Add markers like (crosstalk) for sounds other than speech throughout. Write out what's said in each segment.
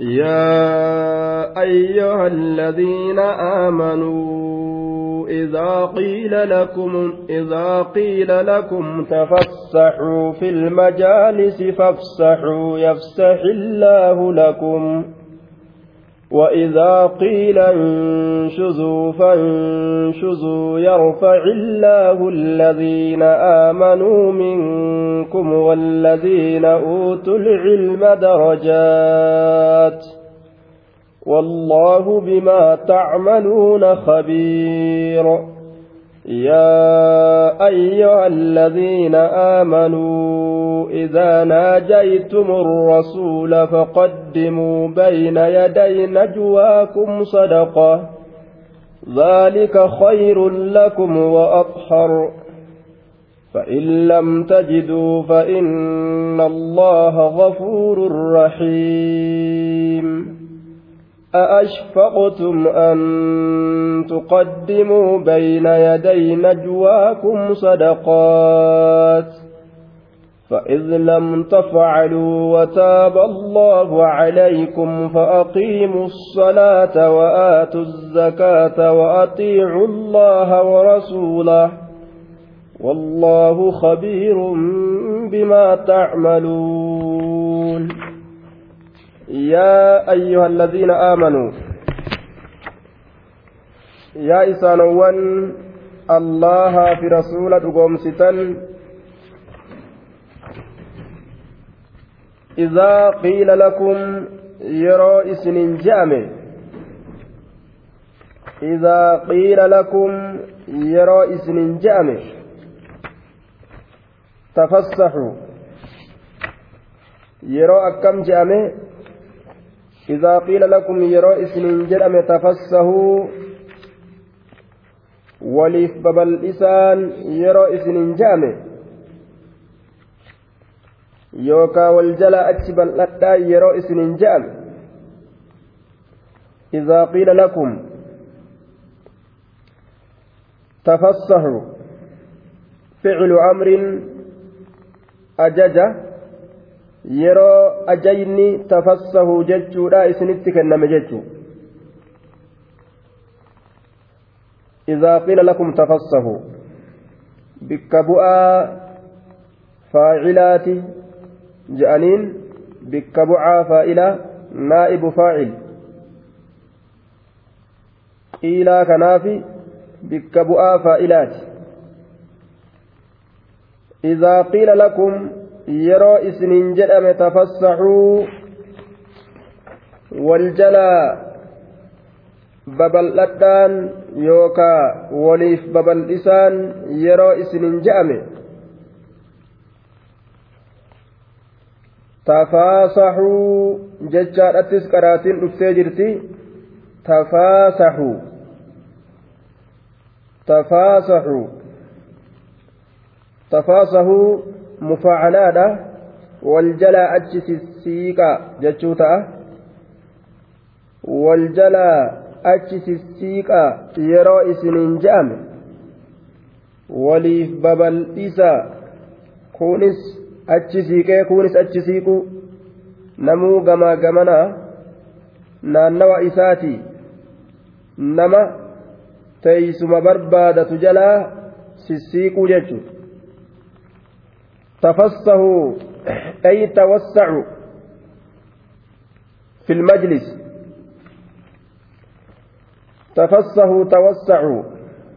يا أيها الذين آمنوا إذا قيل لكم إذا قيل لكم تفسحوا في المجالس فافسحوا يفسح الله لكم. وإذا قيل انشزوا فانشزوا يرفع الله الذين آمنوا منكم والذين أوتوا العلم درجات والله بما تعملون خبير يا أيها الذين آمنوا إذا ناجيتم الرسول فقدموا بين يدي نجواكم صدقة. ذلك خير لكم وأطهر. فإن لم تجدوا فإن الله غفور رحيم. أأشفقتم أن تقدموا بين يدي نجواكم صدقات؟ فإذ لم تفعلوا وتاب الله عليكم فأقيموا الصلاة وآتوا الزكاة وأطيعوا الله ورسوله والله خبير بما تعملون. يا أيها الذين آمنوا يا إسانوان الله في رسول دقومستا إذا قيل لكم يرى إسن جامع. إذا قيل لكم يرى إسن جامع. تفسحوا. يرى أكم جامع. إذا قيل لكم يرو إسنين جرم تفسهوا وليف ببل إسان يرو إسنين جامع. يوكا والجلا أجبل لتا يرو إسنين جامع إذا قيل لكم تفسحوا فعل أمر أججه yeroo ajayni tafassahu jechuudha isinitti kenname jechu إذا قيل لكم تفسحوا بك بؤا فاعلات جأنين بك بؤا فائلة نائب فاعل إلى كنافي بك فائلات إذا قيل لكم isiniin jedhame tafassaxuu wal jalaa babal'adhaan yookaa waliif babal'isaan yeroo isiniin jedhame tafaasaxuu jechaadhattis qaraatiin dhuftee jirti tafaasaxuu tafaasaxuu tafaasaxuu mufaacalaadha wal jalaa achi sissiiqaa jechuu ta'a wal jalaa achi sissiiqaa yeroo isiniin je'ame waliif babal'isa kunis achi siiqee kunis achi siiqu namuu gamaa gamanaa naannawa isaati nama teeysuma barbaadatu jalaa sissiiquu jechuudha تفسهوا أي توسعوا في المجلس تفسهوا توسعوا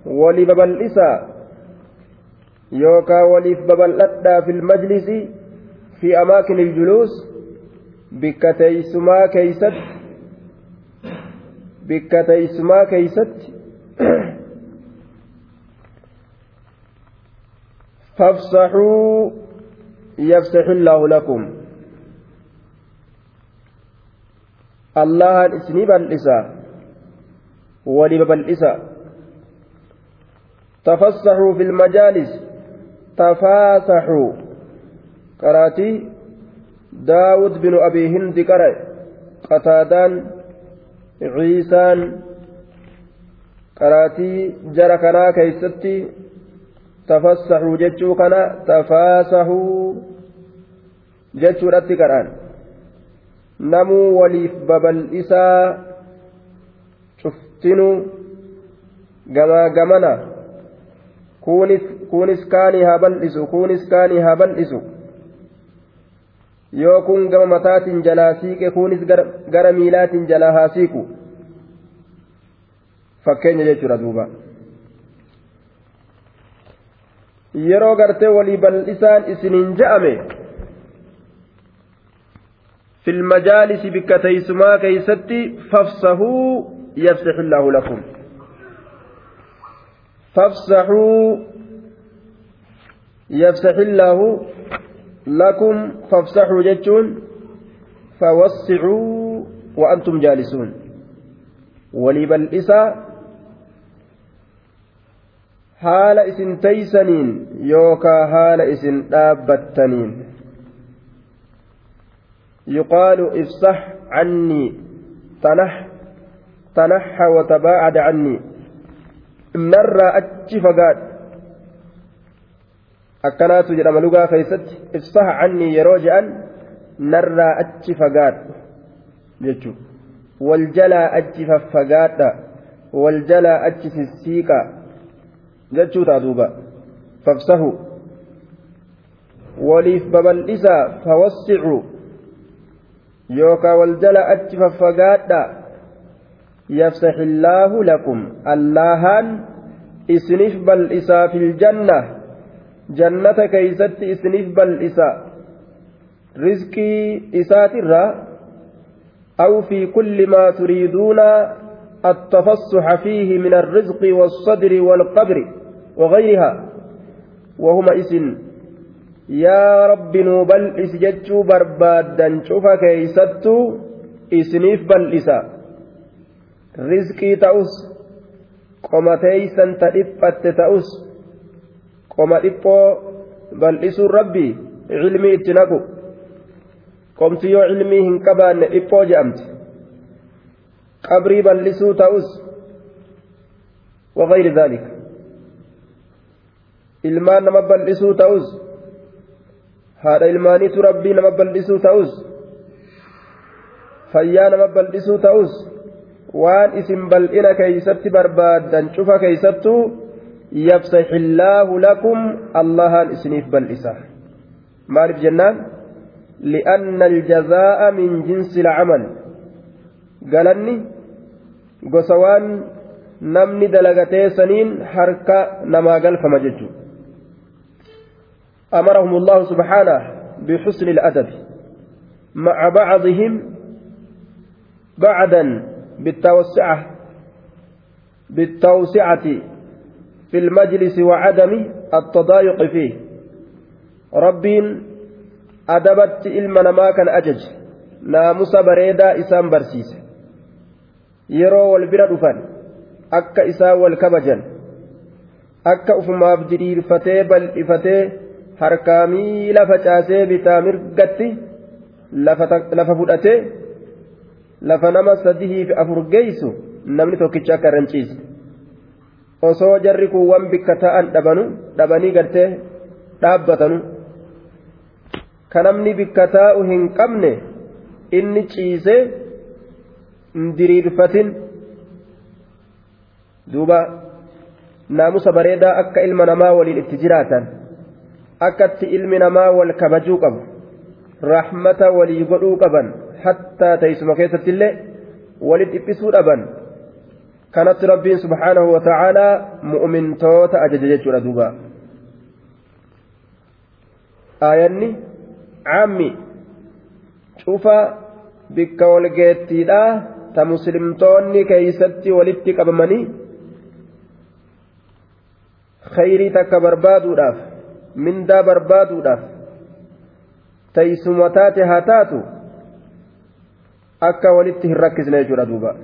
ولببلئسا يوكا وليف ببلئتا في المجلس في أماكن الجلوس بكتيسما كيست بكتيسما كيست فافسحوا يفسح الله لكم الله اسني بالإساء ولب بالإساء تفسحوا في المجالس تفاسحوا قراتي داود بن أبي هند قرأ قتادان عيسان قراتي جرى كنا كيستي tafassaxuu jechuu kana tafaasahuu jechuudhatti kadhaan namuu waliif babal'isaa cuftinu gamaa gamana kuunis kaanii haa bal'isu kuunis kaanii haa bal'isu yoo kun gama mataatiin jalaa siiqe kuunis gara miilaatiin jalaa haa siiqu fakkeenya jechuudha duuba yeroo gartee walii bal'isaan isiniin ja'ame في المجالس بكتيسما كيستي فافصحوا يفسح الله لكم فافصحوا يفسح الله لكم فافسحوا جتون فوسعوا وأنتم جالسون. ولبلئسا haala isin teeysaniin yookaa haala isin dhaabbattaniin يقال افصح عني تنح تنحى وتباعد عني. نرى أتش فقاد akkanaatu jedhama lugaa keessatti ifsaha cannii yeroo je'an narraa achi fagaadhu jechuudha wal jalaa achi faffagaadha wal jalaa achi sissiiqa jechuu ta'a fafsahu waliif babal'isaa fawassicuu yookaan wal jala achi faffagaadha yafsaxillaahu lakum allahaan isiniif bal'isaa fil janna jannata keeysatti isiniif bal'isa rizqii isaatirraa أو في كل ما تريدون التفصح فيه من الرزق والصدر والقبر وغيرها وهما اسم yaa rabbi nuu bal'isi jechuu barbaaddan cufa keeysattuu isiniif bal'isa rizqii ta'us qoma teeysan ta dhiphatte ta'us qoma dhiphoo bal'isuun rabbi cilmii itti naqu qomti yoo cilmii hin qabaanne dhiphoo je'amti qabrii bal'isuu ta'us وغير ذلك ilmaan nama bal'isuu ta'us haadha ilmaaniitu rabbii nama bal'isuu ta'us fayyaa nama bal'isuu ta'us waan isin bal'ina keeysatti barbaaddan cufa keeysattuu yafsaxillaahu lakum allahaan isiniif bal'isa maaliif jennaan li'anna aljazaa'a min jinsi lcamal galanni gosa waan namni dalagatee saniin harka namaa galfama jechuudha أمرهم الله سبحانه بحسن الأدب مع بعضهم بعدا بالتوسعة بالتوسعة في المجلس وعدم التضايق فيه. ربين أدبت إلما ما كان أجج ناموس بريدا إسام برسيس. يرو والبرا دفن أكا إسا والكبجن. أكا أفما بجرير فتي بل إفتي harkaa miila facaasee bitaa mirgatti lafa fudhatee lafa nama sadihii fi afur geessu namni tokkicha akka ranciise osoo jarri kuuwwan bikka ta'an dhabanu dhabanii gartee dhaabbatanu ka namni bikka taa'u hin qabne inni ciisee hin diriirfatin duuba naamusa bareedaa akka ilma namaa waliin itti jiraatan. akkatti ilmi namaa wal kabajuu qabu rahmata walii godhuu qaban hattaa teessuma keessatti illee walit dhiphisuu dhaban kanatti rabbiin subhaanahu wa ta'aalaa mu'mintoota ajaja jechuudha duuba aayanni caammi cufa bikka walgeettiidha ta muslimtoonni keeysatti walitti qabamanii khayrii takka barbaaduudhaaf mindaa barbaaduudhaaf teeysuma taate haa taatu akka walitti hin rakkisne jechuudha duuba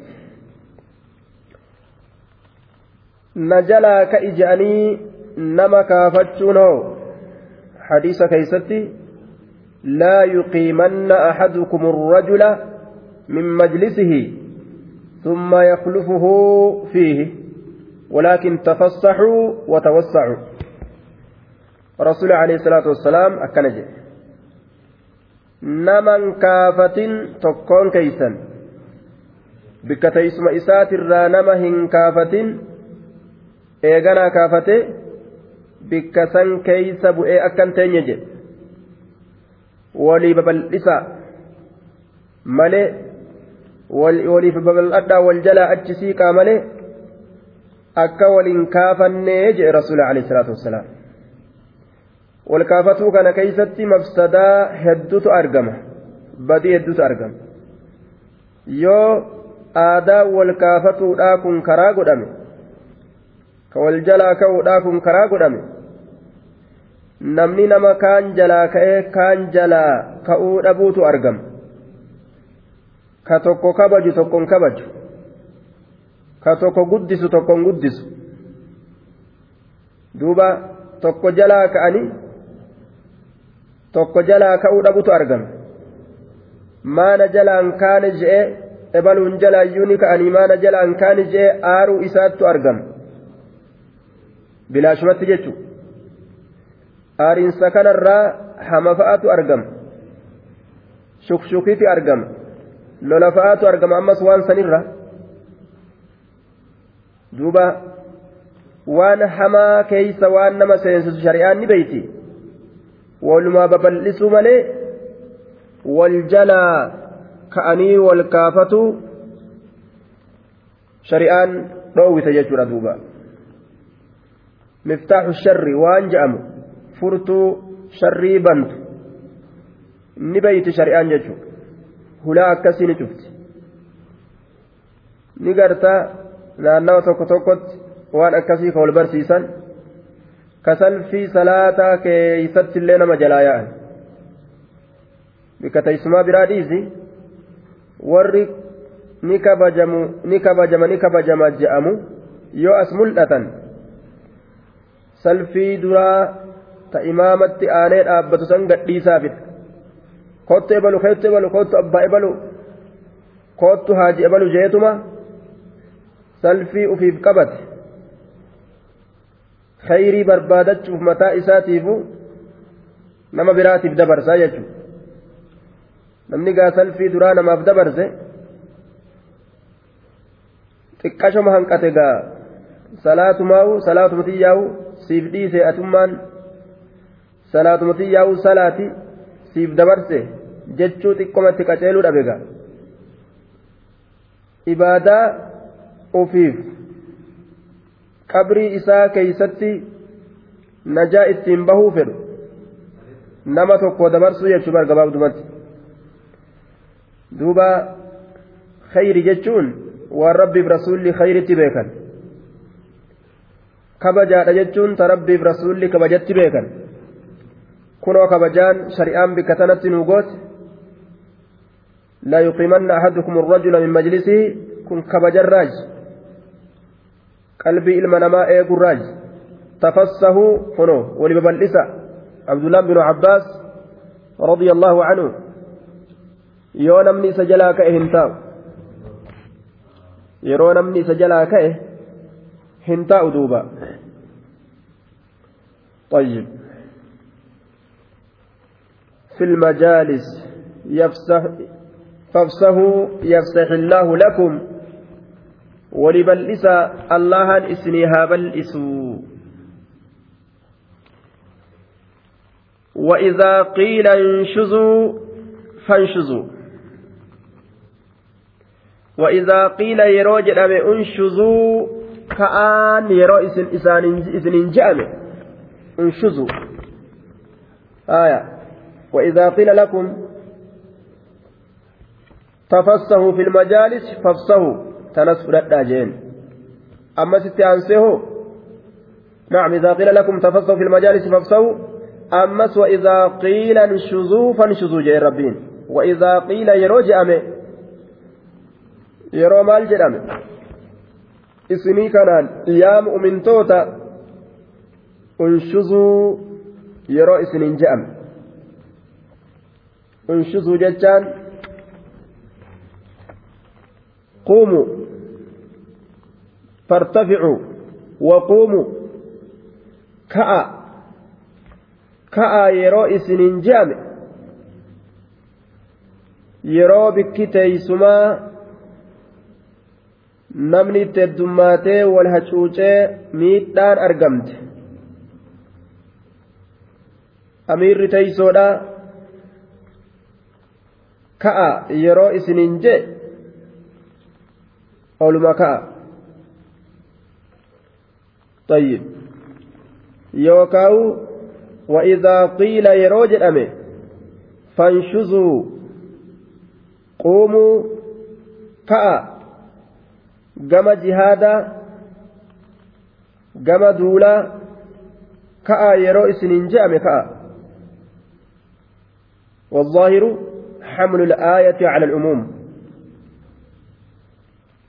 na jalaa ka ija'anii nama kaafachuun hoo hadiisa keeysatti laa yuqiimanna axadukum الrajula min majlisihi ثم يخلفه فيه ولكن تفصحوا وتوسعوا رسول عليه الصلاة والسلام أكن جي naman kaafatin tokkoon keeysan. Bikka teeysuma isaatirraa nama hin kaafatin eeganaa kaafate bikka san keeysa bu'ee akkan teenye jedhe. Walii babal'isa. Malee waliif babal'adhaa wal jalaa achi siiqaa malee akka waliin kaafannee jedhe rasuula alayhi salaatu wassalaam wal kaafatuu kana keeysatti mafsadaa hedduutu argama badii hedduutu argama yoo aadaa wal kaafatuudhaa kun karaa godhame ka wal jalaa ka'uudhaa kun karaa godhame namni nama kaan jalaa ka'ee kaan jalaa ka'uu dhabuutu argama ka tokko kabaju tokkon kabaju ka tokko guddisu tokkon guddisu duuba tokko jalaa ka'anii tokko jalaa ka'uu dhabutu argama maana jalaan kaane je'ee ebaluun jalaayyuu ni ka'anii maana jalaan kaane je'ee aaruu isaattu argama bilaashumatti jechuudha aariinsa kanarraa hama fa'aatu argama shukshukiiti argama lola fa'aatu argama ammas waan sanirra duuba waan hamaa keeysa waan nama seensisu shari'aan ni beeyti walumaa babal'isuu malee wal jalaa ka'anii wal kaafatu shari'aan dhoowwite jechuudha duuba. Miftaaxu sharri waan je'amu furtuu sharrii bantu ni beeyti shari'aan jechuudha hulaa akkasii ni cufti. Ni gartaa naannawa tokko tokkotti waan akkasii ka wal barsiisan salaataa keeysatti illee nama jalaa yaa'an bikka teessumaa biraa dhiisi warri ni kabajamu ni kabajama ni kabajama je'amu yoo as mul'atan salfii duraa ta imaamatti aanee dhaabbatu san gadhiisaafidha kottu ebalu keettu ebalu kottu abbaa ebalu kottu haaji ebalu jeetuma salfii ufiif qabate khayrii barbaadachuuf mataa isaatiifu nama biraatiif dabarsaa jechuudha namni gaa salfii duraa namaaf dabarse xiqqashoma hanqate gaa salaatumaa'u salaatumatiyyaa'u siif dhiise atummaan salaatumatiyyaa'u salaati siif dabarse jechuu xiqqomatti qaceeluu dhabe gaa ibaadaa ufiif qabrii isaa keeysatti najaa ittiin bahuu fedhu nama tokko dabarsuu jechuu bargabaabdumatti duuba khayri jechuun waan rabbiif rasuulli khayritti beekan kabajaadha jechuun ta rabbiif rasuulli kabajatti beekan kunoo kabajaan shari'aan bikka tanatti nuu goote لا يقيمن أحدكم الرجل من مجلسه كن كبجراج qalbii ilma namaa eeguu raaj tafassahu kuno wali babal'isa abdullaan binu cabbaas رضي الله عنه yoo namni isa jalaa ka'e hin taa'u yeroo namni isa jalaa ka'e hin taa'u duuba طيب في المجالس يفسح فافسحوا يفسح الله لكم ولبلئس الله إسنيها بلئسوا وإذا قيل انشزوا فانشزوا. وإذا قيل يروج أمي انشزوا كأن يرو إسن جأمي انشزوا. آية. وإذا قيل لكم تفسحوا في المجالس فافسحوا تنس فلتا جين أما ستي أنسيه نعم إذا قيل لكم تفسحوا في المجالس فافسحوا أمس وإذا قيل انشزوا فانشزوا جين ربين وإذا قيل يروج أمي yeroo maal jedhame? Isinii kanaan yaa mu'mintoota unshuzuu yeroo isiniin je'ame. Unshuzuu jechaan قوموا فارتفعوا وقوموا كأ كأ يرو إسنين جامع yeroo bikki teeysumaa namni itti heddummaatee wal hacuucee miidhaan argamte amiirri teeysoodha ka'a yeroo isiniin jee oluma ka'a طيب. يوكاو وإذا قيل يروج أمه فانشزوا قوموا كأ gama jihaadaa gama duulaa ka'a yeroo isiniin je'ame ka'a والظاهر حمل الآية على العموم.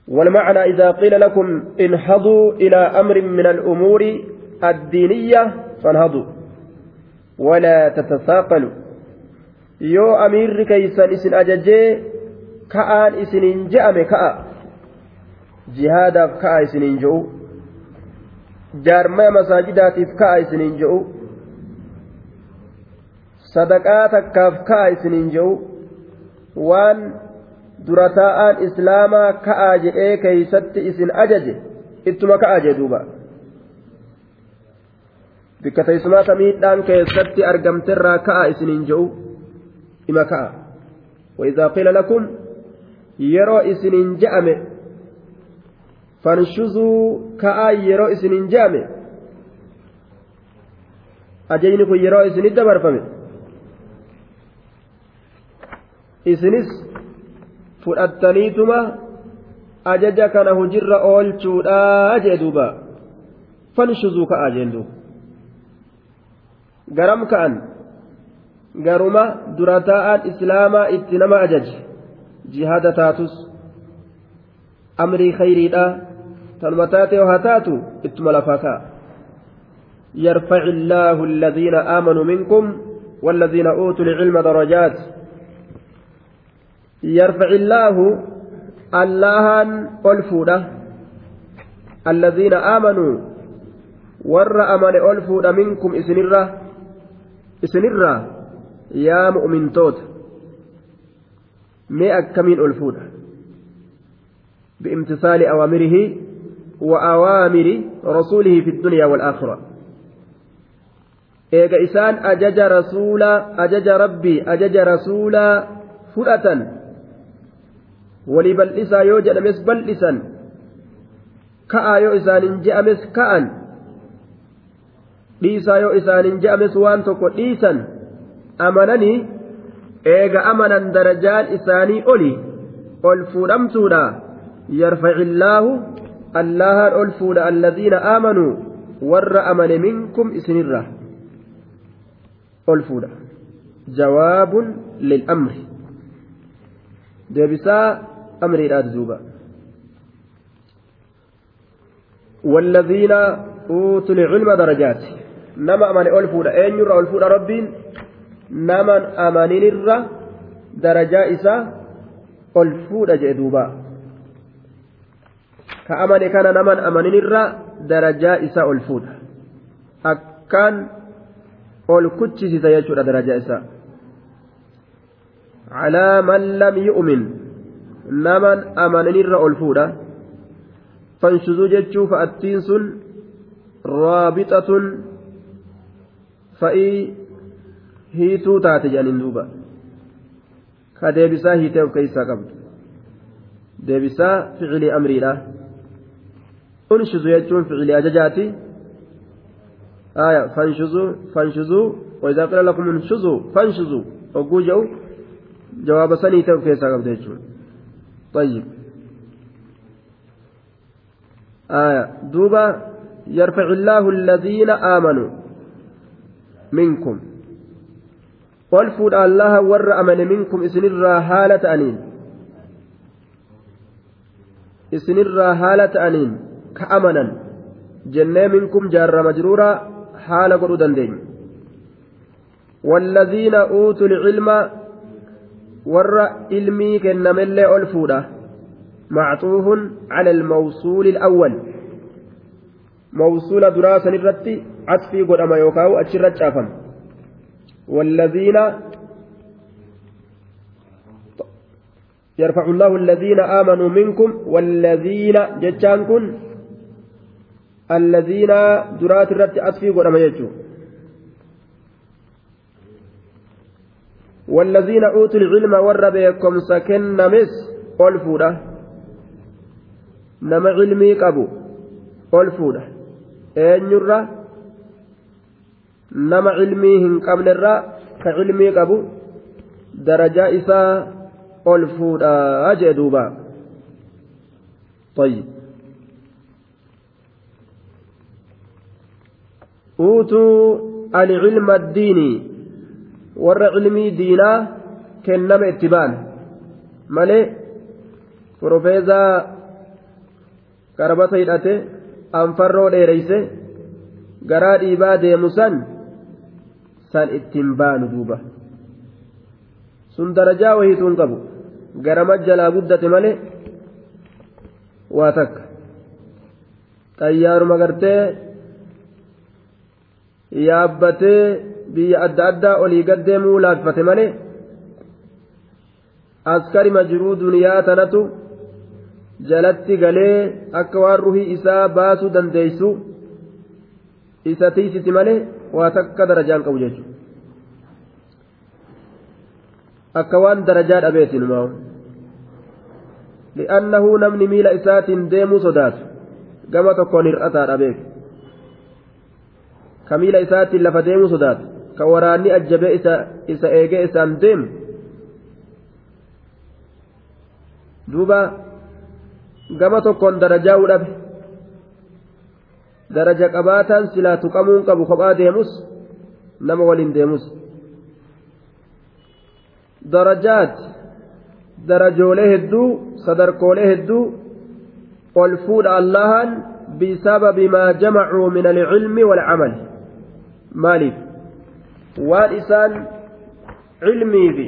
والمعنى إذا قيل لكم انهضوا إلى أمر من الأمور الدينية فانهضوا. ولا تتثاقلوا. يو أمير كيسان إسن أججي كأن إسن جأم كأ. jihaadaaf ka'a isiniin je'u jaarmaya masaajidaatiif ka'a isiniin je'u sadaqaa takkaaf ka'a isiniin je'u waan dura taa'aan islaamaa ka'a jedhee keeysatti isin ajaje ittuma ka'a jee duuba bikka teessumaata miidhaan keessatti argamterraa ka'a isiniin je'u ima ka'a وإذا قيل لكم yeroo isiniin je'ame fanshuzuu ka'aa yeroo isiniin je'ame ajajni kun yeroo isinit dabarfame isinis fudhattaniituma ajaja kana hujirra oolchuudhaa jee duuba fanshuzuu ka'aa jeen duuba garam ka'an garuma dura taa'aan islaamaa itti nama ajaje jihaada taatus amrii khayriidha tanuma taate yoo haa taatu ittuma lafaa ka'a يرفع الله الذين آمنوا منكم والذين أوتوا العلم درجات يرفع الله الله ألفوده الذين آمنوا ور أمن ألفود منكم إسنرة. إسنرة. يا مؤمن توت. مئة كمين ألفود بامتثال أوامره وأوامر رسوله في الدنيا والآخرة. eega isaan ajaja rasuulaa ajaja rabbii ajaja rasuulaa fudhatan walii bal'isaa yoo jedhames bal'isan ka'aa yoo isaanin je'ames ka'an dhiisaa yoo isaanin je'ames waan tokko dhiisan amananii eega amanan darajaan isaanii oli ol fuudhamtuudha yarfacillaahu allahan ol fuudha alladhiina aamanuu warra amane minkum isinirra ol fuudha jawaabun lil'amri deebisaa amriidhaati duuba والذين أوتوا العلم درجات. نما أمن أول فودا. أين يرى أول فودا ربين؟ نما أمنين الرا درجة إسا أول فودا جدوبا كأمن كان نما أمنين الرا درجة إسا أول فودا. أكان ol kuchisiisa jechuudha daraja isaa calaa man lam yu'min naman amananirra ol fuudha fanshuzuu jechuu fa'attiin sun raabixatun fa'ii hiituu taate jedhaniin duuba ka deebisaa hiitee of keessaa qabdu deebisaa ficilii amriidha unshizu jechuun ficilii ajajaati آية فانشزوا فانشزوا وإذا قيل لكم انشزوا فانشزوا وقوجوا جواب سني كيسا قبل طيب. آية. دوبا. يرفع الله الذين آمنوا منكم. والفود الله ور أمن منكم إسنرا هالة أنين. إسنرا هالة أنين. كأمنا جنة منكم جار مجرورا haala godhuu dandeenya والذين أوتوا العلم ور علمي كنملي ألفودا معطوف على الموصول الأول موصول دراسة الرتي عطفي قد أما يوكاو أتشرت شافم والذين يرفع الله الذين آمنوا منكم والذين جتان كن الذين درات الرد أسفي قرأما يجو والذين أوتوا العلم وربيكم سكن مس ألفودا نما علمي قبو ألفودا أين يرى نما علمي هن قبل الرا كعلمي قبو. درجة إساء ألفودا أجدوبا طيب. أوتوا العلم الديني. Warra cilmii diinaa kenname itti ba'an malee profeezaa karbata hidhate anfarroo dheereyse garaa dhiibaa deemu san san ittiin baanu duuba sun darajaa wahiituun qabu garama jalaa guddate malee waa takka xayyaaruma gartee yaabbatee biyya adda addaa olii gaddeemuu laafate malee askari majruu duniyaa tanatu jalatti galee akka waan ruhii isaa baasuu dandeeysu isa tiisiti malee waa takka darajaan qabu jechuudha akka waan darajaa dhabeeti numaa li'annahu namni miila isaatiin deemuu sodaatu gama tokkoon hir'ataa dhabeek ka miila isaatiin lafa deemuu sodaatu ka waraanni ajjabee isa eegee isaan deemu duuba gama tokkoon darajaa dhabe daraja qabaataan silaa tuqamuun qabu kophaa deemus nama waliin deemus darajaat darajoolee hedduu sadarkoolee hedduu ol fuudha allahan bisababi maa jamacuu min alcilmi walcamal maaliif? Waan isaan cilmii fi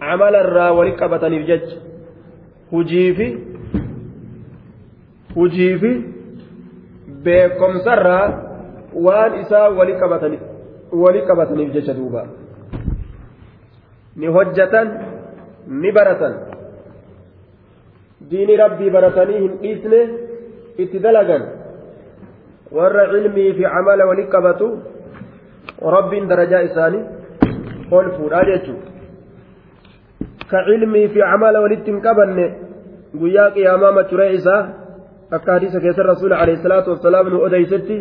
camala irraa wali qabataniif jecha. Hujii fi hujii fi beekomsarraa waan isaan wali qabataniif wali qabataniif jecha duuba. Ni hojjatan ni baratan. Diini rabbii baratanii hin dhiisne itti dalagan. Warra cilmii fi camala wali qabatu rabbiin darajaa isaanii ol fuudhaa jechuudha ka cilmii fi camala walitti hin qabanne guyyaa qiyaamaa macuree isaa akka hadiisa keessa rasuula alayhi salaatu wassalaam nu odeysetti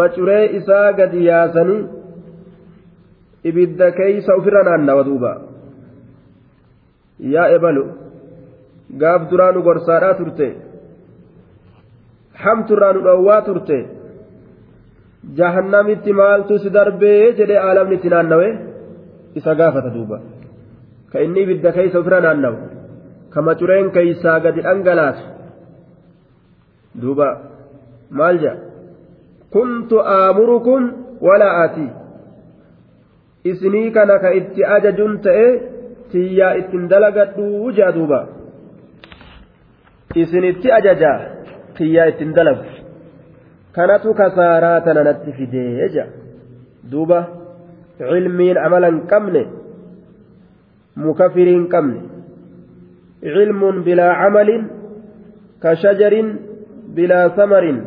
macuree isaa gadi yaasanii ibidda keeysa ofirra naannawa duuba. Yaa ebalu gaaf duraa nu gorsaadhaa turte hamturraa nu dhowwaa turte jahannamitti maaltu si darbee jedhee aalamni itti naannawe isa gaafata duuba. Ka inni ibidda keeysa ofirra naannawu ka macureen keeysaa gadi dhangalaasu. Duuba maal jedha kuntu aamurukum walaa atii isinii kana ka itti ajajuun ta'e tiyyaa ittiin dalagadhuu jaa duuba. Isinitti ajajaa tiyyaa ittiin dalagu kanatu kasaaraa tana natti fidee jaa duuba cilmiin amala hin qabne mukafirii hin qabne cilmuun bilaa camalin ka shajarin bilaa samarin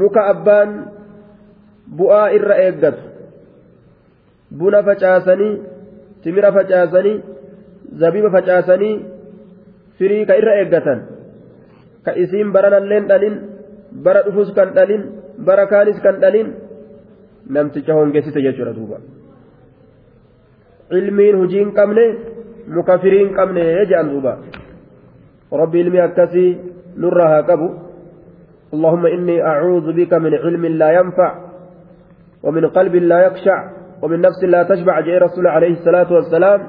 muka abbaan bu'aa irra eeggatu buna facaasanii timira facaasanii zabiba facaasanii firii ka irra eeggatan ka isiin baranalleen dhalin bara dhufus kan dhalin bara kaanis kan dhalin namticha hongeessite jechuudha duuba ilmiin hujii hin qabne muka firii hin qabne jedhan duuba rabbi ilmii akkasii nurraa haa qabu اللهم إني أعوذ بك من علم لا ينفع ومن قلب لا يخشع ومن نفس لا تشبع جاء رسول عليه الصلاة والسلام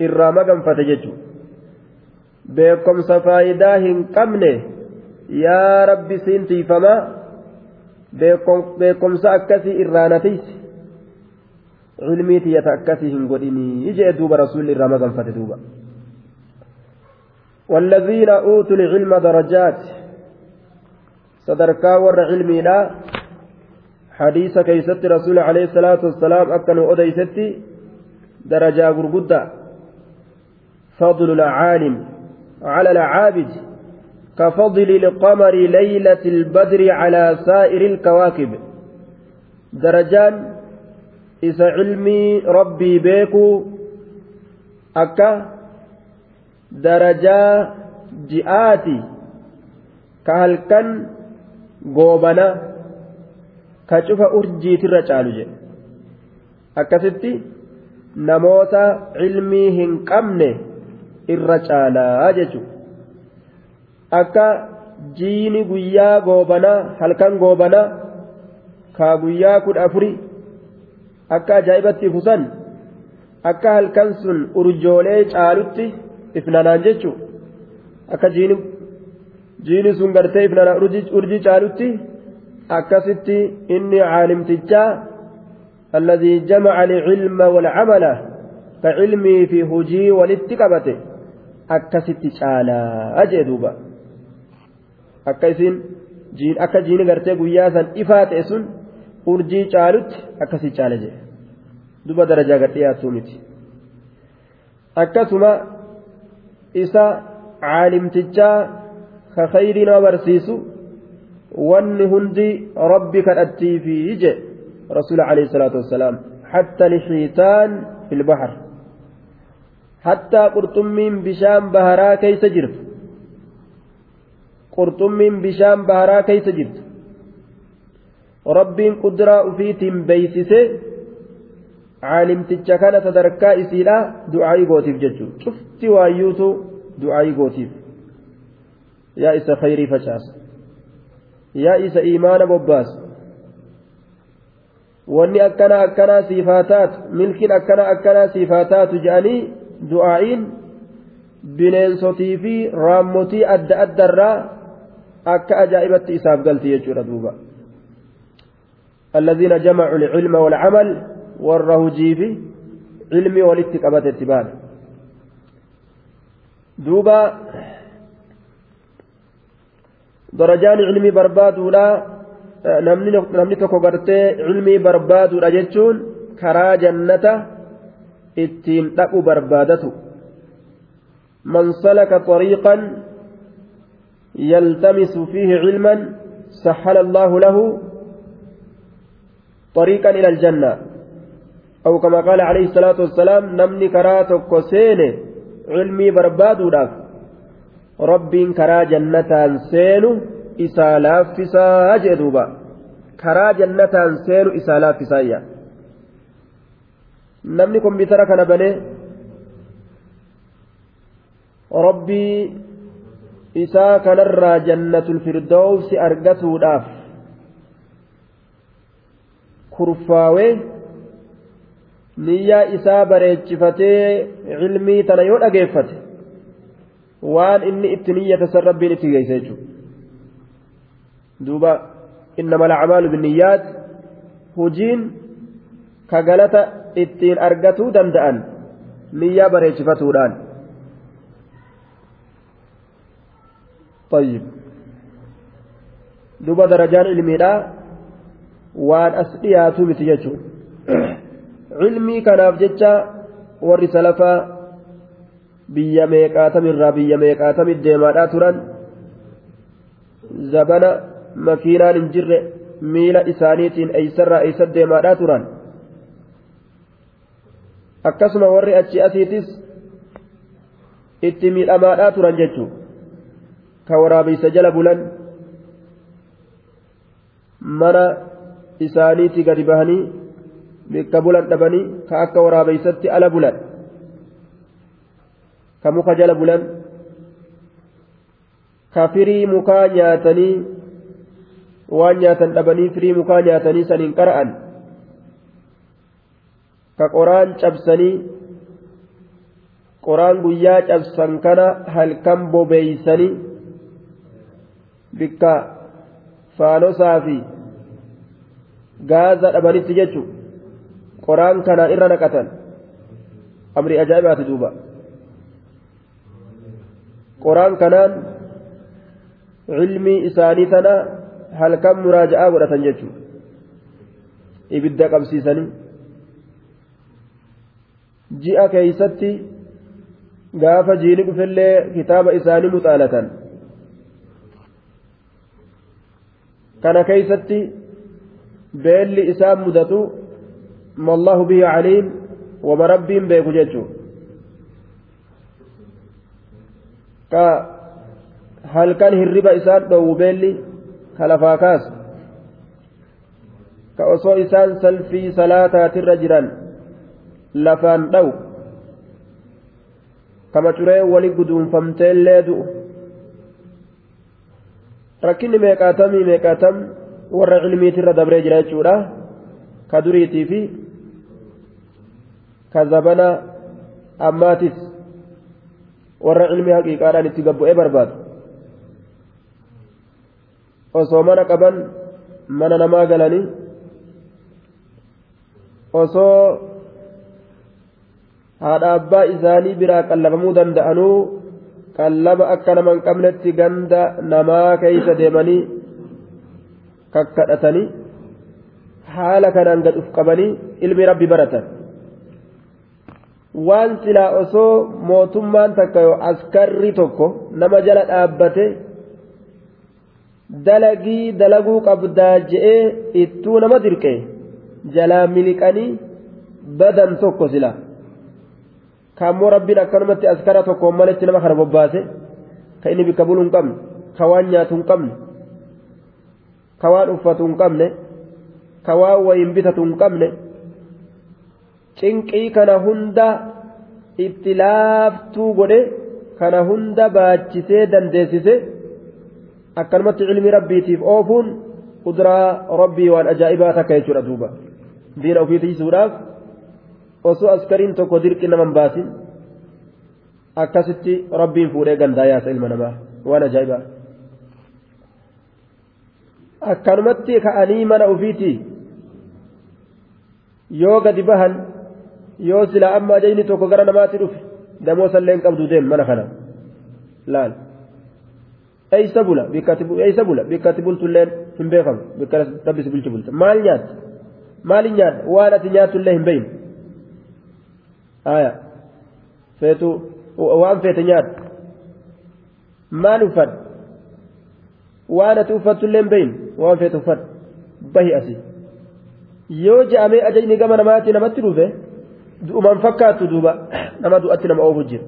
إرامة فتججو بكم سفايداهن قمنه tiifama beekomsa akkasii irraanatiis cilmii tiyyata akkasii hin godhinii jee duuba rasuulli irraa maganfate duuba والذين أوتوا العلم درجات صدركا ور علمي لا حديث كيست رسول عليه الصلاة والسلام أكن أديستي درجة غرغدة فضل العالم على العابد كفضل القمر ليلة البدر على سائر الكواكب. درجان إذا علمي ربي بيكو. أكا درجا جئاتي. كهلكن غوبنا. كشوف أرجي ترى akkasitti namoota cilmii hin qabne irra caalaa jechuudha akka jiini guyyaa goobanaa halkan goobanaa kaa guyyaa kudha afuri akka ajaa'ibatti ifusan akka halkan sun urjoolee caalutti ifnanaan jechuudha akka jiini sun gartee ifnanaan urjii caalutti akkasitti inni caalimtichaa. الذي جمع العلم والعمل كعلمي في هجي والاتقبته akkasitti caalaa ajee duuba akka isin akka jiini gartee guyyaa san ifaa ta'e sun urjii caalutti akkasii caala jedhe. Duba darajaa gad dhiyaattuu miti. Akkasuma isa caalimtichaa ka khayrii nama barsiisu wanni hundi rabbi kadhattii fi je rasuula alayhi salaatu wassalaam hatta lixiitaan fi bahar. Hattaa qurxummiin bishaan baharaa keeysa jirtu qurxummiin bishaan baharaa keessa jirtu. Rabbiin qudiraa ufiitiin beeysisee caalimticha kana sadarkaa isiidha du'aayii gootiif jechuudha cufti waayyuutu du'aayii gootiif. Yaa isa khayrii facaasa yaa isa imaana bobbaasa wanni akkana akkanaa siifaa taatu milkiin akkana akkanaa siifaa taatu jedhanii du'aa'iin bineensotii fi raammotii adda addarraa akka ajaa'ibatti isaaf galti jechuudha duuba الذين جمعوا العلم والعمل والرهجي في علمي والاتقابات اتبان دوبا درجان علمي برباد لا namni tokko gartee cilmii barbaaduudha jechuun karaa jannata ittiin dhaqu barbaadatu man salaka طريقا يلتمس فيه علما سهل الله له طريقا إلى الجنة. أو كما قال عليه الصلاة والسلام نمني كراتك سين علمي بربادو رب كرا جنة isaa laaffisaa jee duuba karaa jannataan seenu isaa laaffisaayya namni kompiitara kana banee rabbii isaa kanarraa jannatul firdawsi argatuudhaaf kurfaawee niyyaa isaa bareechifatee cilmii tana yoo dhageeffate waan inni itti niyyata san rabbiin itti geeyse jechuudha. Duuba innama alacmaalu binniyyaat hujiin ka galata ittiin argatuu danda'an niyyaa bareechifatuudhaan duba darajaan ilmiidha waan as dhiyaatu miti jechuun ilmii kanaaf jecha warri salafaa biyya meeqaatamirraa biyya meeqaatamit deemaadhaa turan zabana makiinaan hin jirre miila isaaniitiin eeysarraa eeysa deemaadhaa turan akkasuma warri achi asiitis itti miidhamaadhaa turan jechuu ka waraabeysa jala bulan mana isaaniitii gadi bahanii bikka bulan dhabanii ka akka waraabeysatti ala bulan ka muka jala bulan ka firii mukaa nyaatanii waan nyaatan dhabanii firii mukaa nyaatanii saniin qara'an ka qoraan cabsanii qoraan guyyaa cabsan kana halkan bobeeysanii bikka faanosaa fi gaaza dhabanitti jechu qoraan kanaan irra naqatan amri ajaa'ibaati duuba. Qoraan kanaan cilmii isaanii tana halkan muraaja'aa godhatan jechuudha ibidda qabsiisanii. Ji'a keeysatti gaafa jiini dhufellee kitaaba isaanii muxaalatan kana keeysatti beelli isaan mudatu mallahu bihi caliim wama rabbiin beeku jechuu ka halkan hirriba isaan dhoowwu beelli ka lafaa kaas ka osoo isaan salfii salaataatirra jiran lafaan dhawu kama curee wali guduunfamteellee du'u rakkinni meeqaatamii meeqaatam warra cilmiitirra dabree jira jechuudha ka duriitii fi ka zabana ammaatis warra cilmii haqiiqaadhaan itti gabbu'ee barbaadu osoo mana qaban mana namaa galanii osoo haadha abbaa isaanii biraa qallabamuu danda'anuu qallaba akka nama hin qabnetti ganda namaa keeysa deemanii kakkadhatanii haala kanaan gad uf qabanii ilmi rabbi baratan. Waan silaa osoo mootummaan takka yoo askarri tokko nama jala dhaabbate dalagii dalaguu qabdaa je'ee ittuu nama dirqee jalaa miliqanii badan tokko silaa kaammoo rabbiin akkanumatti askara tokkoon maletti nama kana bobbaase? Ka inni bikka buluu hin qabne ka waan nyaatu hin qabne ka waan uffatu hin qabne ka waan wayin bitatu hin qabne. Cinqii kana hunda itti laaftuu godhe kana hunda baachisee dandeessise akkanumatti cilmi rabbiitiif oofuun kuduraa rabbii waan ajaa'ibaa takka jechuudha duuba. Diina ofii tiisuudhaaf osoo askariin tokko dirqi nama hin baasin akkasitti rabbiin fuudhee gandaa yaasa ilma namaa. Waan ajaa'ibaa akkanumatti ka'anii mana ofiiti. Yoo gadi bahan yoo silaa amma ajajni tokko gara namaatti dhufe damoo salleen qabdu deem mana kana. Laal. Eeysa bula? Bikkatti bultulleen hin beekamu. Bikka rabbisi bulchi bulta maal nyaatti maalin nyaadha waan ati nyaatullee hin beeyne aya feetu waan feete nyaadhu maal uffadhu waan ati uffattullee hin beeyne waan feete uffadhu bahi asi yoo je'amee ajajni gama namaatti namatti dhufe du'umaan fakkaattu duuba nama du'atti nama oofu jira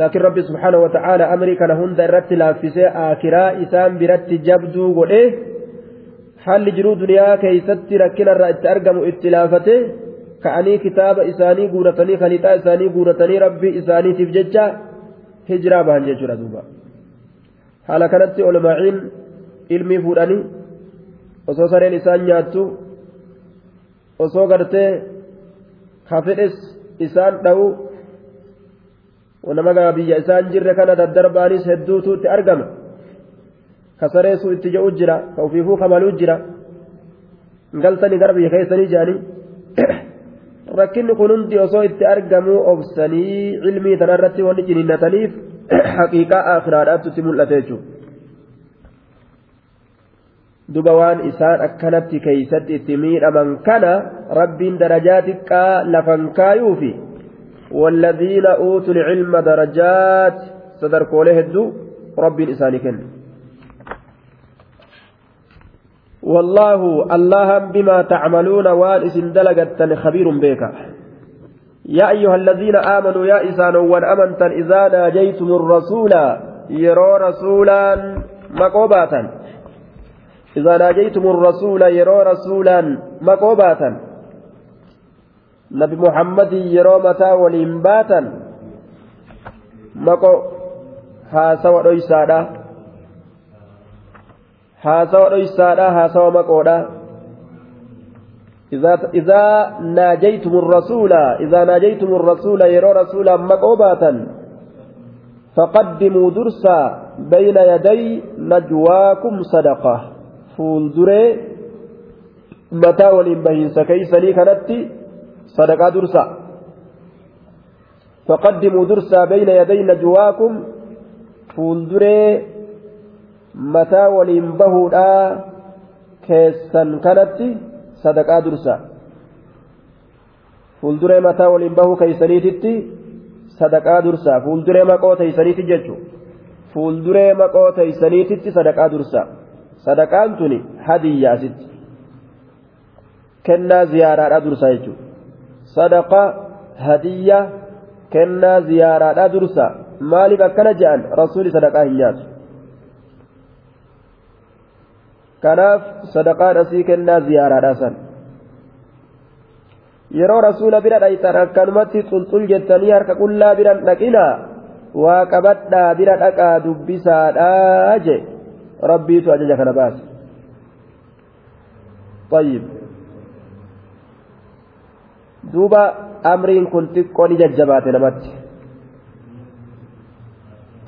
laakiin rabbi subhaanahu wa ta'aala amrii kana hunda irratti laaffisee aakiraa isaan biratti jabduu godhee haalli jiruu duniyaa keeysatti rakkinarraa itti argamu itti laafatee ka'anii kitaaba isaanii guuratanii kaliixaa isaanii guuratanii rabbii isaaniitiif jecha hijiraa bahan jechuudha duuba. Haala kanatti olmaaciin ilmii fuudhanii osoo sareen isaan nyaattu osoo gartee kafedhes isaan dha'u nama biyya isaan jirre kana daddarbaanis hedduutu itti argama. Ka sareesuu itti je'u jira ka ufiifuu kamaluu jira. Galtanii gara biyya keessanii jedhanii (coughs) rakkinni kun hundi osoo itti argamuu obsanii cilmii tanarratti wanni ciniinnataniif haqiiqaa akhiraadhaatti itti mul'ate jechuudha. duba waan isaan akkanatti keeysatti itti miidhaman kana rabbiin darajaa xiqqaa lafan kaayuufi والذين أوتوا العلم درجات صدر كوله هدو ربي إساني كن والله الله بما تعملون وان دلقت خبير بك. يا أيها الذين آمنوا يا إسان وان أمنتا إذا ناجيتم الرسول يرى رسولا مقوباتا. إذا ناجيتم الرسول يرى رسولا مقوباتا. نبي محمد يرى متى ولينباتا مقو هاسا ودويسادا haasawa dhoysaadha haasawa maqoodha. إذا ناجيتم الرسول إذا ناجيتم الرسول يرى رسولا مقوباتا فقدموا درسا بين يدي نجواكم صدقة فولدري متى ولين سكيسني كانت صدقة درسا فقدموا درسا بين يدي نجواكم فولدري mataa waliin bahuudha keessan kanatti sadaqaa dursa fuulduree mataa waliin bahuu keeysaniititti sadaqaa dursaa fuulduree maqoo teeysaniiti jechuun fuulduree maqoo teeysaniititti sadaqaa dursaa sadaqaan tuni hadiyyaa asitti kennaa ziyaaraadhaa dursaa jechuudha sadaqaa hadiyyaa kennaa ziyaaraadhaa dursaa maaliif akkana je'an rasuuli sadaqaa hin nyaatu kanaaf sadaqaan asii kennaa ziyaaraadhaa san yeroo rasuula bira dhaytan akkanumatti xulxul jettanii harka qullaa biran dhaqinaa waa qabadhaa bira dhaqaa dubbisaadhaa je rabbiitu ajaja kana baase طيب duuba amriin kun xiqqoo ni jajjabaate namatti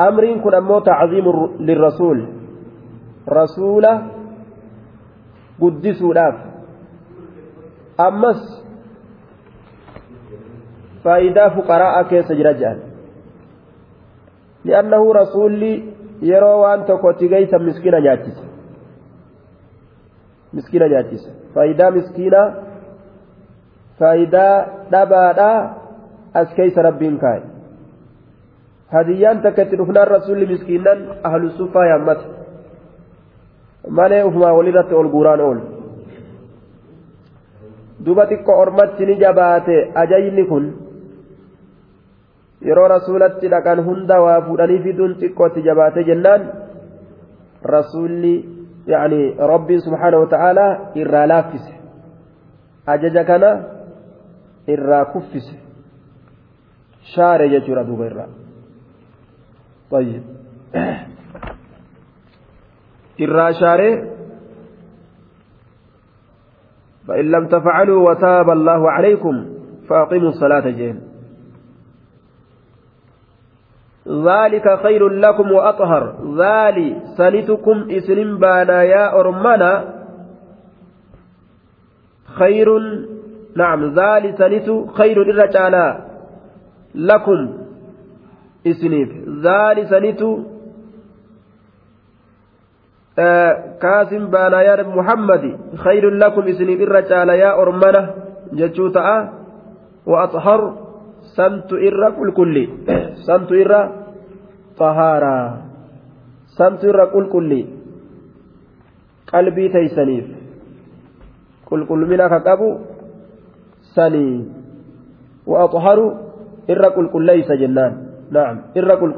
amriin kun ammoo tacziimu lirrasuul rasuula guddisuudhaaf ammas faayidaa fuqara'a keessa jira jedhan li'annahu rasuulli yeroo waan tokko itti geeysan miskiina nyaachisa miskiina nyaachisa faayidaa miskiinaa faayidaa dhabaadhaa as keeysa rabbiin kaa'e hadiyyaan takka itti dhufnaan rasuulli miskiinan ahlusuffaa yaammata malee ufumaa walirratti ol guuraan oolu duba xiqqo ormatti ni jabaate ajayni kun yeroo rasuulatti dhaqan hunda waa fuudhanii fiduun xiqqootti jabaate jennaan rasuulli yani rabbiin subhaanahu wata'aalaa irraa laaffise ajaja kana irraa kuffise shaare jechuudha duuba irraa طيب irraa shaare فإن لم تفعلوا وتاب الله عليكم فأقيموا الصلاة جين ذلك خير لكم وأطهر ذلك سنتكم إسلم بانا يا أرمنا خير نعم ذلك سنت خير الرجالا لكم إسنيف ذلك سنت كاسم بانا يا محمد خير لكم إسنيف الرجالا يا أرمنا جتشوتا وأطهر سنت إرى كل كل سنت إرى طهارة سنت إرى كل كل قلبي تيسنيف كل كل منك قبو سني وأطهر إرى كل كل ليس جنان نعم إرى كل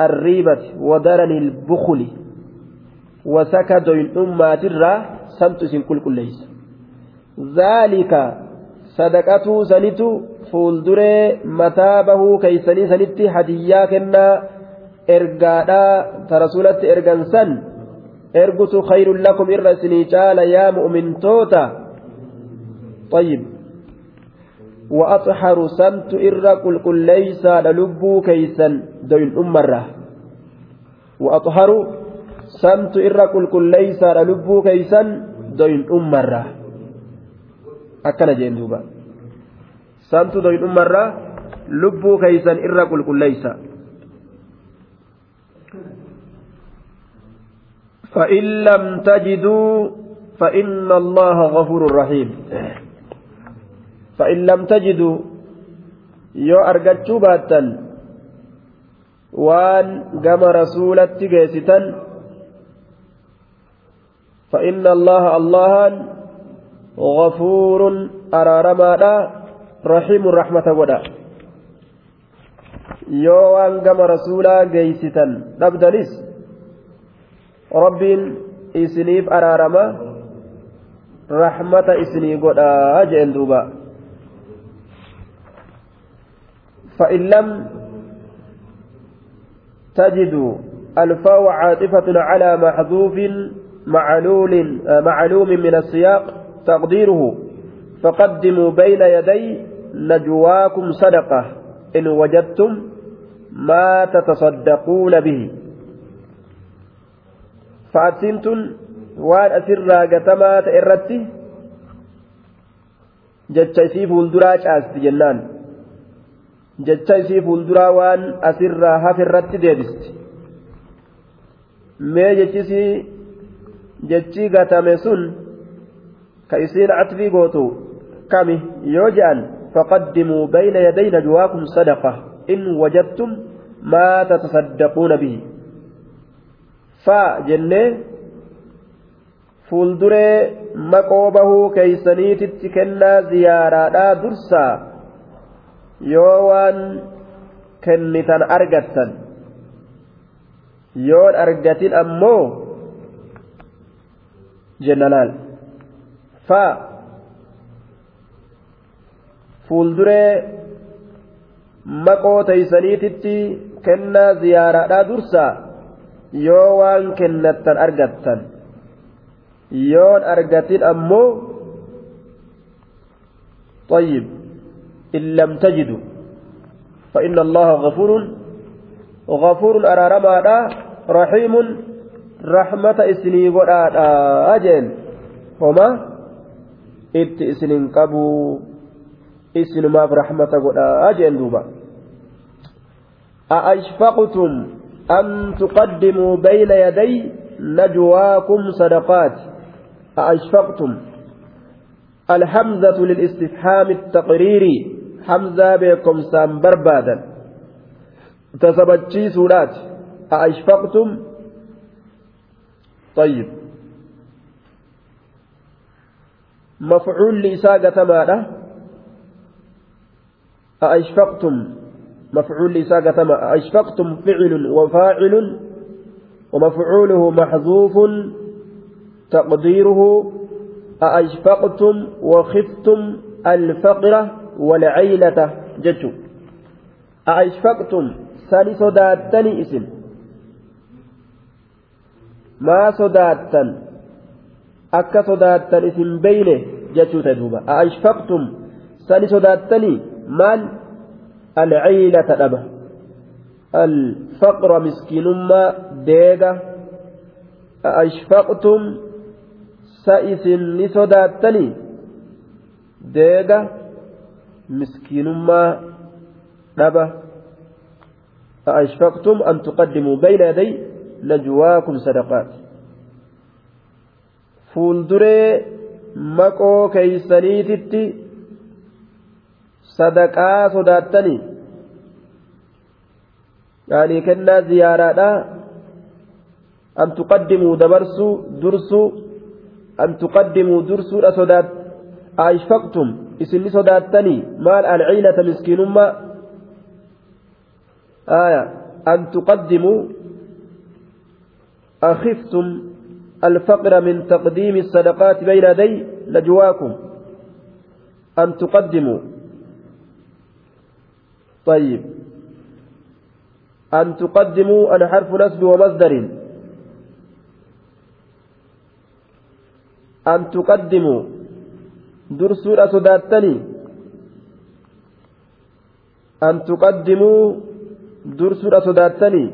الريبة ودرن البخل وسكد الأمة الرا سمت كل كل ليس ذلك mataa bahuu keeysanii sanitti hadiyyaa kennaa ergaadhaa ta rasulatti ergan san ergutu khayrun lakum irra isinii caala yaa mu'mintoota طيب وأطهر سمت إر قل ليس للبو كيسا دوين أمرة وأطهر سمت إر قل ليس للبو كيسا دوين أمرة akkana jeen duuba saamtu doyidhummarraa lubbuu keeysan irra qulqulleeysa فإن لم تجدوا فإن الله غفور رحيم. فإن لم تجدوا يو أرجتشو باتا وان قام رسولة جيستا فإن الله الله غفور أرارمادا رحيم رحمة ودا yoo waan gama rasuulaa geeysitan dhabdanis rabbiin isiniif araarama rahmata isinii godhaa jeen duuba فإن لم تجدوا الفاء عاطفة على محذوف معلول معلوم من السياق تقديره. فقدموا بين يدي نجواكم صدقة. إن وجدتم ما تتصدقون به. فأتسنتم وان أسرى قتما تئرتي jecha isii jecha isii fuulduraa waan asirraa hafe irratti deebisti mee jechisii jechi gatame sun ka isiin catfii gootu kami yoo je'an فقدموا بين يدي نجواكم صدقة إن وجدتم ما تتصدقون به فجنة fuulduree maqoo bahuu keeysaniititti kennaa ziyaaraadhaa dursaa yoo waan kennitan argattan yoon argatin ammoo jennalaal faa. Fuulduree maqoo teeysaniititti kennaa ziyaaraadhaa dursaa? Yoo waan kennattan argattan yoon argatin ammoo xayyib إن لم تجدوا فإن الله غفور غفور أرارما رحيم رحمة إسني قرآن أجل. هما إت إسنين قبو. إسن ما برحمة قرآن أجل دوبا. أأشفقتم أن تقدموا بين يدي نجواكم صدقات؟ أأشفقتم. الحمزة للاستفهام التقريري. سام بربادا تسبتشي سورات أأشفقتم طيب مفعول لإساقة ماذا أأشفقتم مفعول لإساقة ما أأشفقتم فعل وفاعل ومفعوله محذوف تقديره أأشفقتم وخفتم الفقر والعيلة جتو أأشفقتم؟ سالي صداتني إسم. ما صداتن أكا صداتن إسم بينه جتو تدوبا. أأشفقتم؟ سالي صداتني مال؟ العيلة أبا الفقر مسكين ما ديغا. أأشفقتم؟ ni sodaattanii deega miskiinummaa dhaba أأشفقتم أن تقدموا بين يدي نجواكم صدقات fuulduree maqoo keeysaniititti sadaqaa sodaattanii yaanii kennaa ziyaaraadha an tuqaddimuu dabarsuu dursuu أن تقدموا درسوا صدات أشفقتم إسني صداتني مال العيلة مسكين ما آية أن تقدموا أخفتم الفقر من تقديم الصدقات بين يدي نجواكم أن تقدموا طيب أن تقدموا أنا حرف نسب ومصدر an tuqaddimu. Dursuudha sodaattanii an tuqaddimuu dursuudha sodaattanii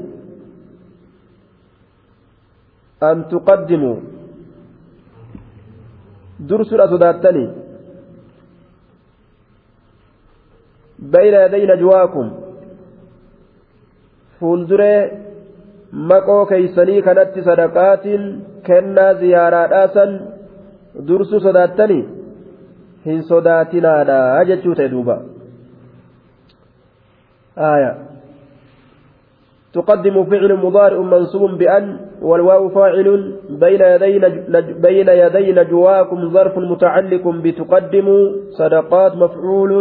an tuqaddimu dursuudha sodaattanii bayna yaday najwaakum fuulduree maqoo keeysanii kanatti sadaqaatiin kennaa ziyaaraadhaasan dursuu sodaattanii hin sodaatinaadha jechuu ta'e duuba آية تقدم فعل مضارع منصوب بأن والواو فاعل بين يدي. بين يدي نجواكم ظرف متعلق بتقدم صدقات مفعول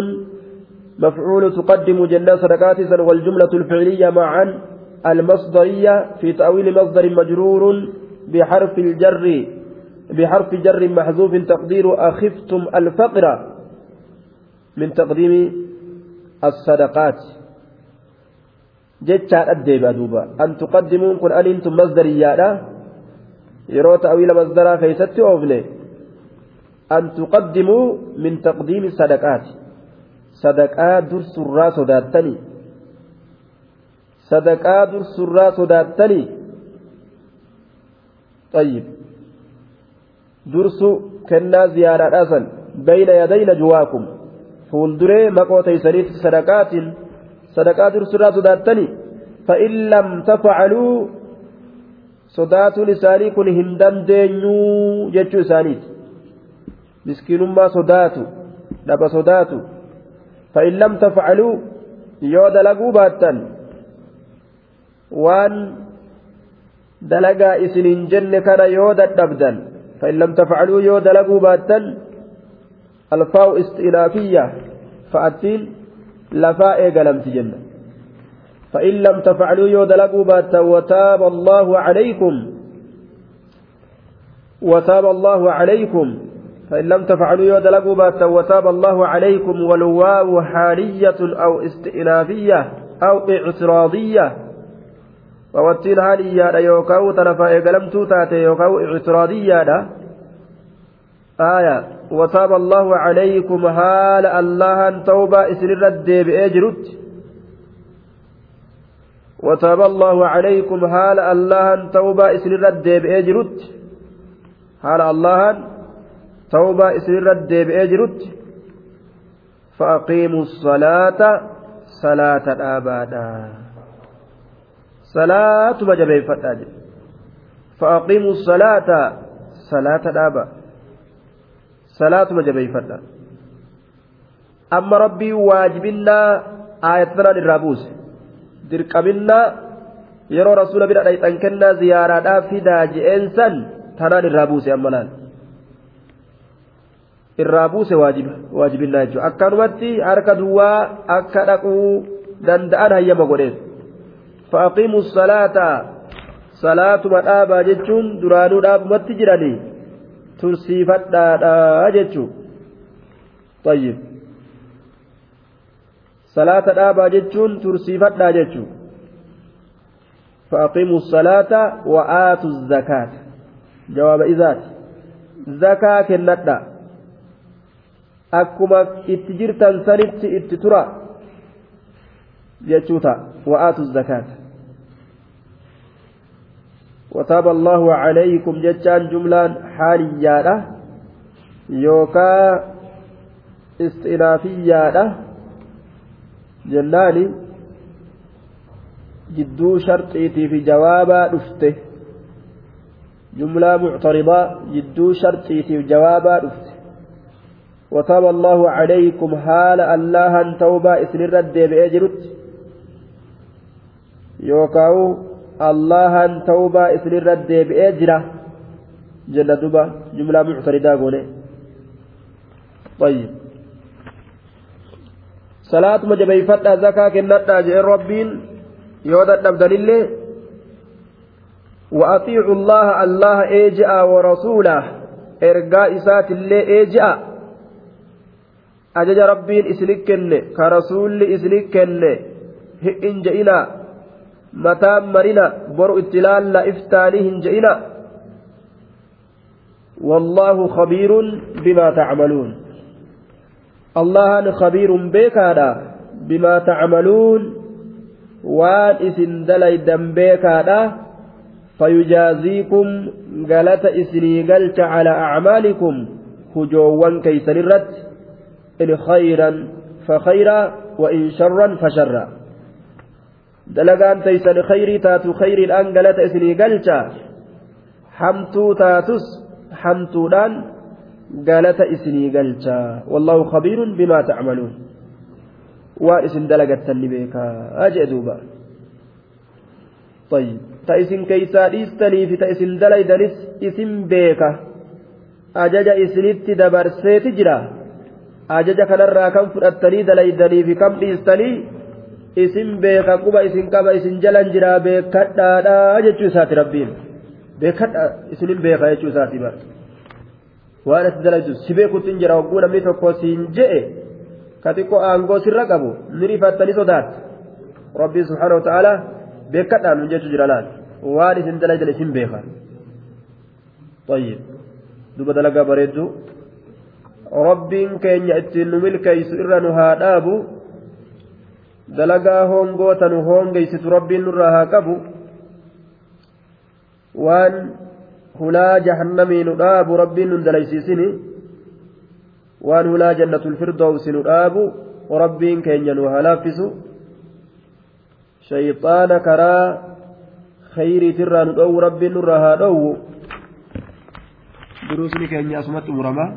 مفعول تقدم جنة صدقات والجملة الفعلية معا المصدرية في تأويل مصدر مجرور بحرف الجر بحرف جر محذوف تقدير أخفتم الفقر من تقديم الصدقات. جتشا أدي دوبا أن تقدمون كن أن أنتم مصدريا يرو تأويل مصدرا كيست أوفني. أن تقدموا من تقديم الصدقات. صدقات درس الراس داتني صدقات درس الراس داتني طيب. Dursu kennaa ziyaaraadhaa san bayna yaday najwaakum fuulduree maqoo teeysaniif sadaqaatiin sadaqaa dursurraa sodaattanii fa'in lam tafacaluu sodaatuun isaanii kun hin dandeenyuu jechuu isaaniiti miskiinummaa sodaatu dhaba sodaatu فإن لم تفعلوا يود لقوباتا وان دلقا إسنين جن كان يود الدبدا فإن لم تفعلوا يود لقوباتا الفاء استئنافية فأتين لفاء قلمت جنة فإن لم تفعلوا يود لقوباتا وتاب الله عليكم. وتاب الله عليكم. فإن لم تفعلوا يودلقوا باتا وتاب الله عليكم والواو حالية أو استئنافية أو اعتراضية. ووتين حالية يوكاو تنفا إقلمتو تاتي يوكاو اعتراضية آية وتاب الله عليكم هال الله توبة إسر الرد بأجرت وتاب الله عليكم هال الله توبة إسر الرد بأجرت haala allahan tawbaa isinirra deebi'ee jirutti. Fa'aqiimu salaata salaata dhaabaadha salaatuma jabeeffadhaa jedhe fa'aqiimu salaata salaata dhaaba salaatuma jabeeffadha amma rabbii waajibinnaa aayatanan irraa buuse dirqabinnaa yeroo rasuula bira dhayxan kennaa ziyaaraadhaaf fidaa je'een san tanaan irraa buuse ammanaan irraa buuse waajibinnaa jechuudha akkanumatti harka duwwaa akka dhaquu danda'an hayyama godheef fa'aqiimu salaata salaatuma dhaabaa jechuun duraanuu dhaabumatti jiranii tursiifadhaadhaa jechuun tayyib salaata dhaabaa jechuun tursiifadhaa jechuun fa'aqiimu salaata wa'aatu zakaata. jawaaba izaati zakaa kennadha akkuma itti jirtan sanitti itti tura jechuu wa'aatu zakaata وتاب الله عليكم جتان جملان حاليادة يوكا استئنافيادة جناني جدو شرطيتي في جوابا دفته. جملة معترضة جدو شرطي جوابا دفت وتاب الله عليكم حال الله توبة إسن الرد بأجرت. يوكاو الله توبة إسن الرد بأجرة جل دبا جملة معترضة قولي طيب صلاة مجبيفتها زكاة كنتها جئ ربين يودت نبدل الله وأطيعوا الله الله إيجأ ورسوله إرقاء إسات الله إيجأ أجج ربين إسلكن كرسول إسلكن هئن جئنا متى مرنا بر اتلال لا إفتانهم جئنا والله خبير بما تعملون الله خبير بك بما تعملون وان إسن دليدا بك فيجازيكم قالت إسني قلت على أعمالكم هجوان كيسن الرد إن خيرا فخيرا وإن شرا فشرا دلقان تيسن خيري تاتو خير الآن قالت إسني قلت حمتو تاتس حمتو دان قالت إسني قلت والله خبير بما تعملون وإسن دلقت سنبيك أجئ طيب ta isin keeysaa dhiistanii fi ta isin dalaydanis isin beeka ajaja isinitti dabarseeti jira ajaja kanarraa kan fudhattanii dalaydanii fi kam dhiistanii isin beeka quba isin qaba isin jalan jira beekadhaadha jechuu isaati rabbiin beekadha isinin beeka jechuu isaati bara waan ati dalaydu si beekutti hin jira hogguu namni tokko siin je'e ka xiqqoo aangoo sirra qabu ni rifattanii sodaatta rabbiin subhaanahu wa ta'aalaa beekadhaan jechu jira laal waan isin dalajan isin beeka طيب bareeddu rabbiin keenya ittiin nu milkeeysu irra nu haa dhaabu dalagaa hongoota nu hongeysitu rabbiin nurraa haa qabu waan hulaa jahannamii nu dhaabu rabbiin nun dalaysiisini waan hulaa jannatul firdowsi nu dhaabu rabbiin keenya nu haa laaffisu shayxaana karaa khayriitirraa nu dhoowwu rabbiin nurraa haa dhoowwu duruusni keenya asumatti muramaa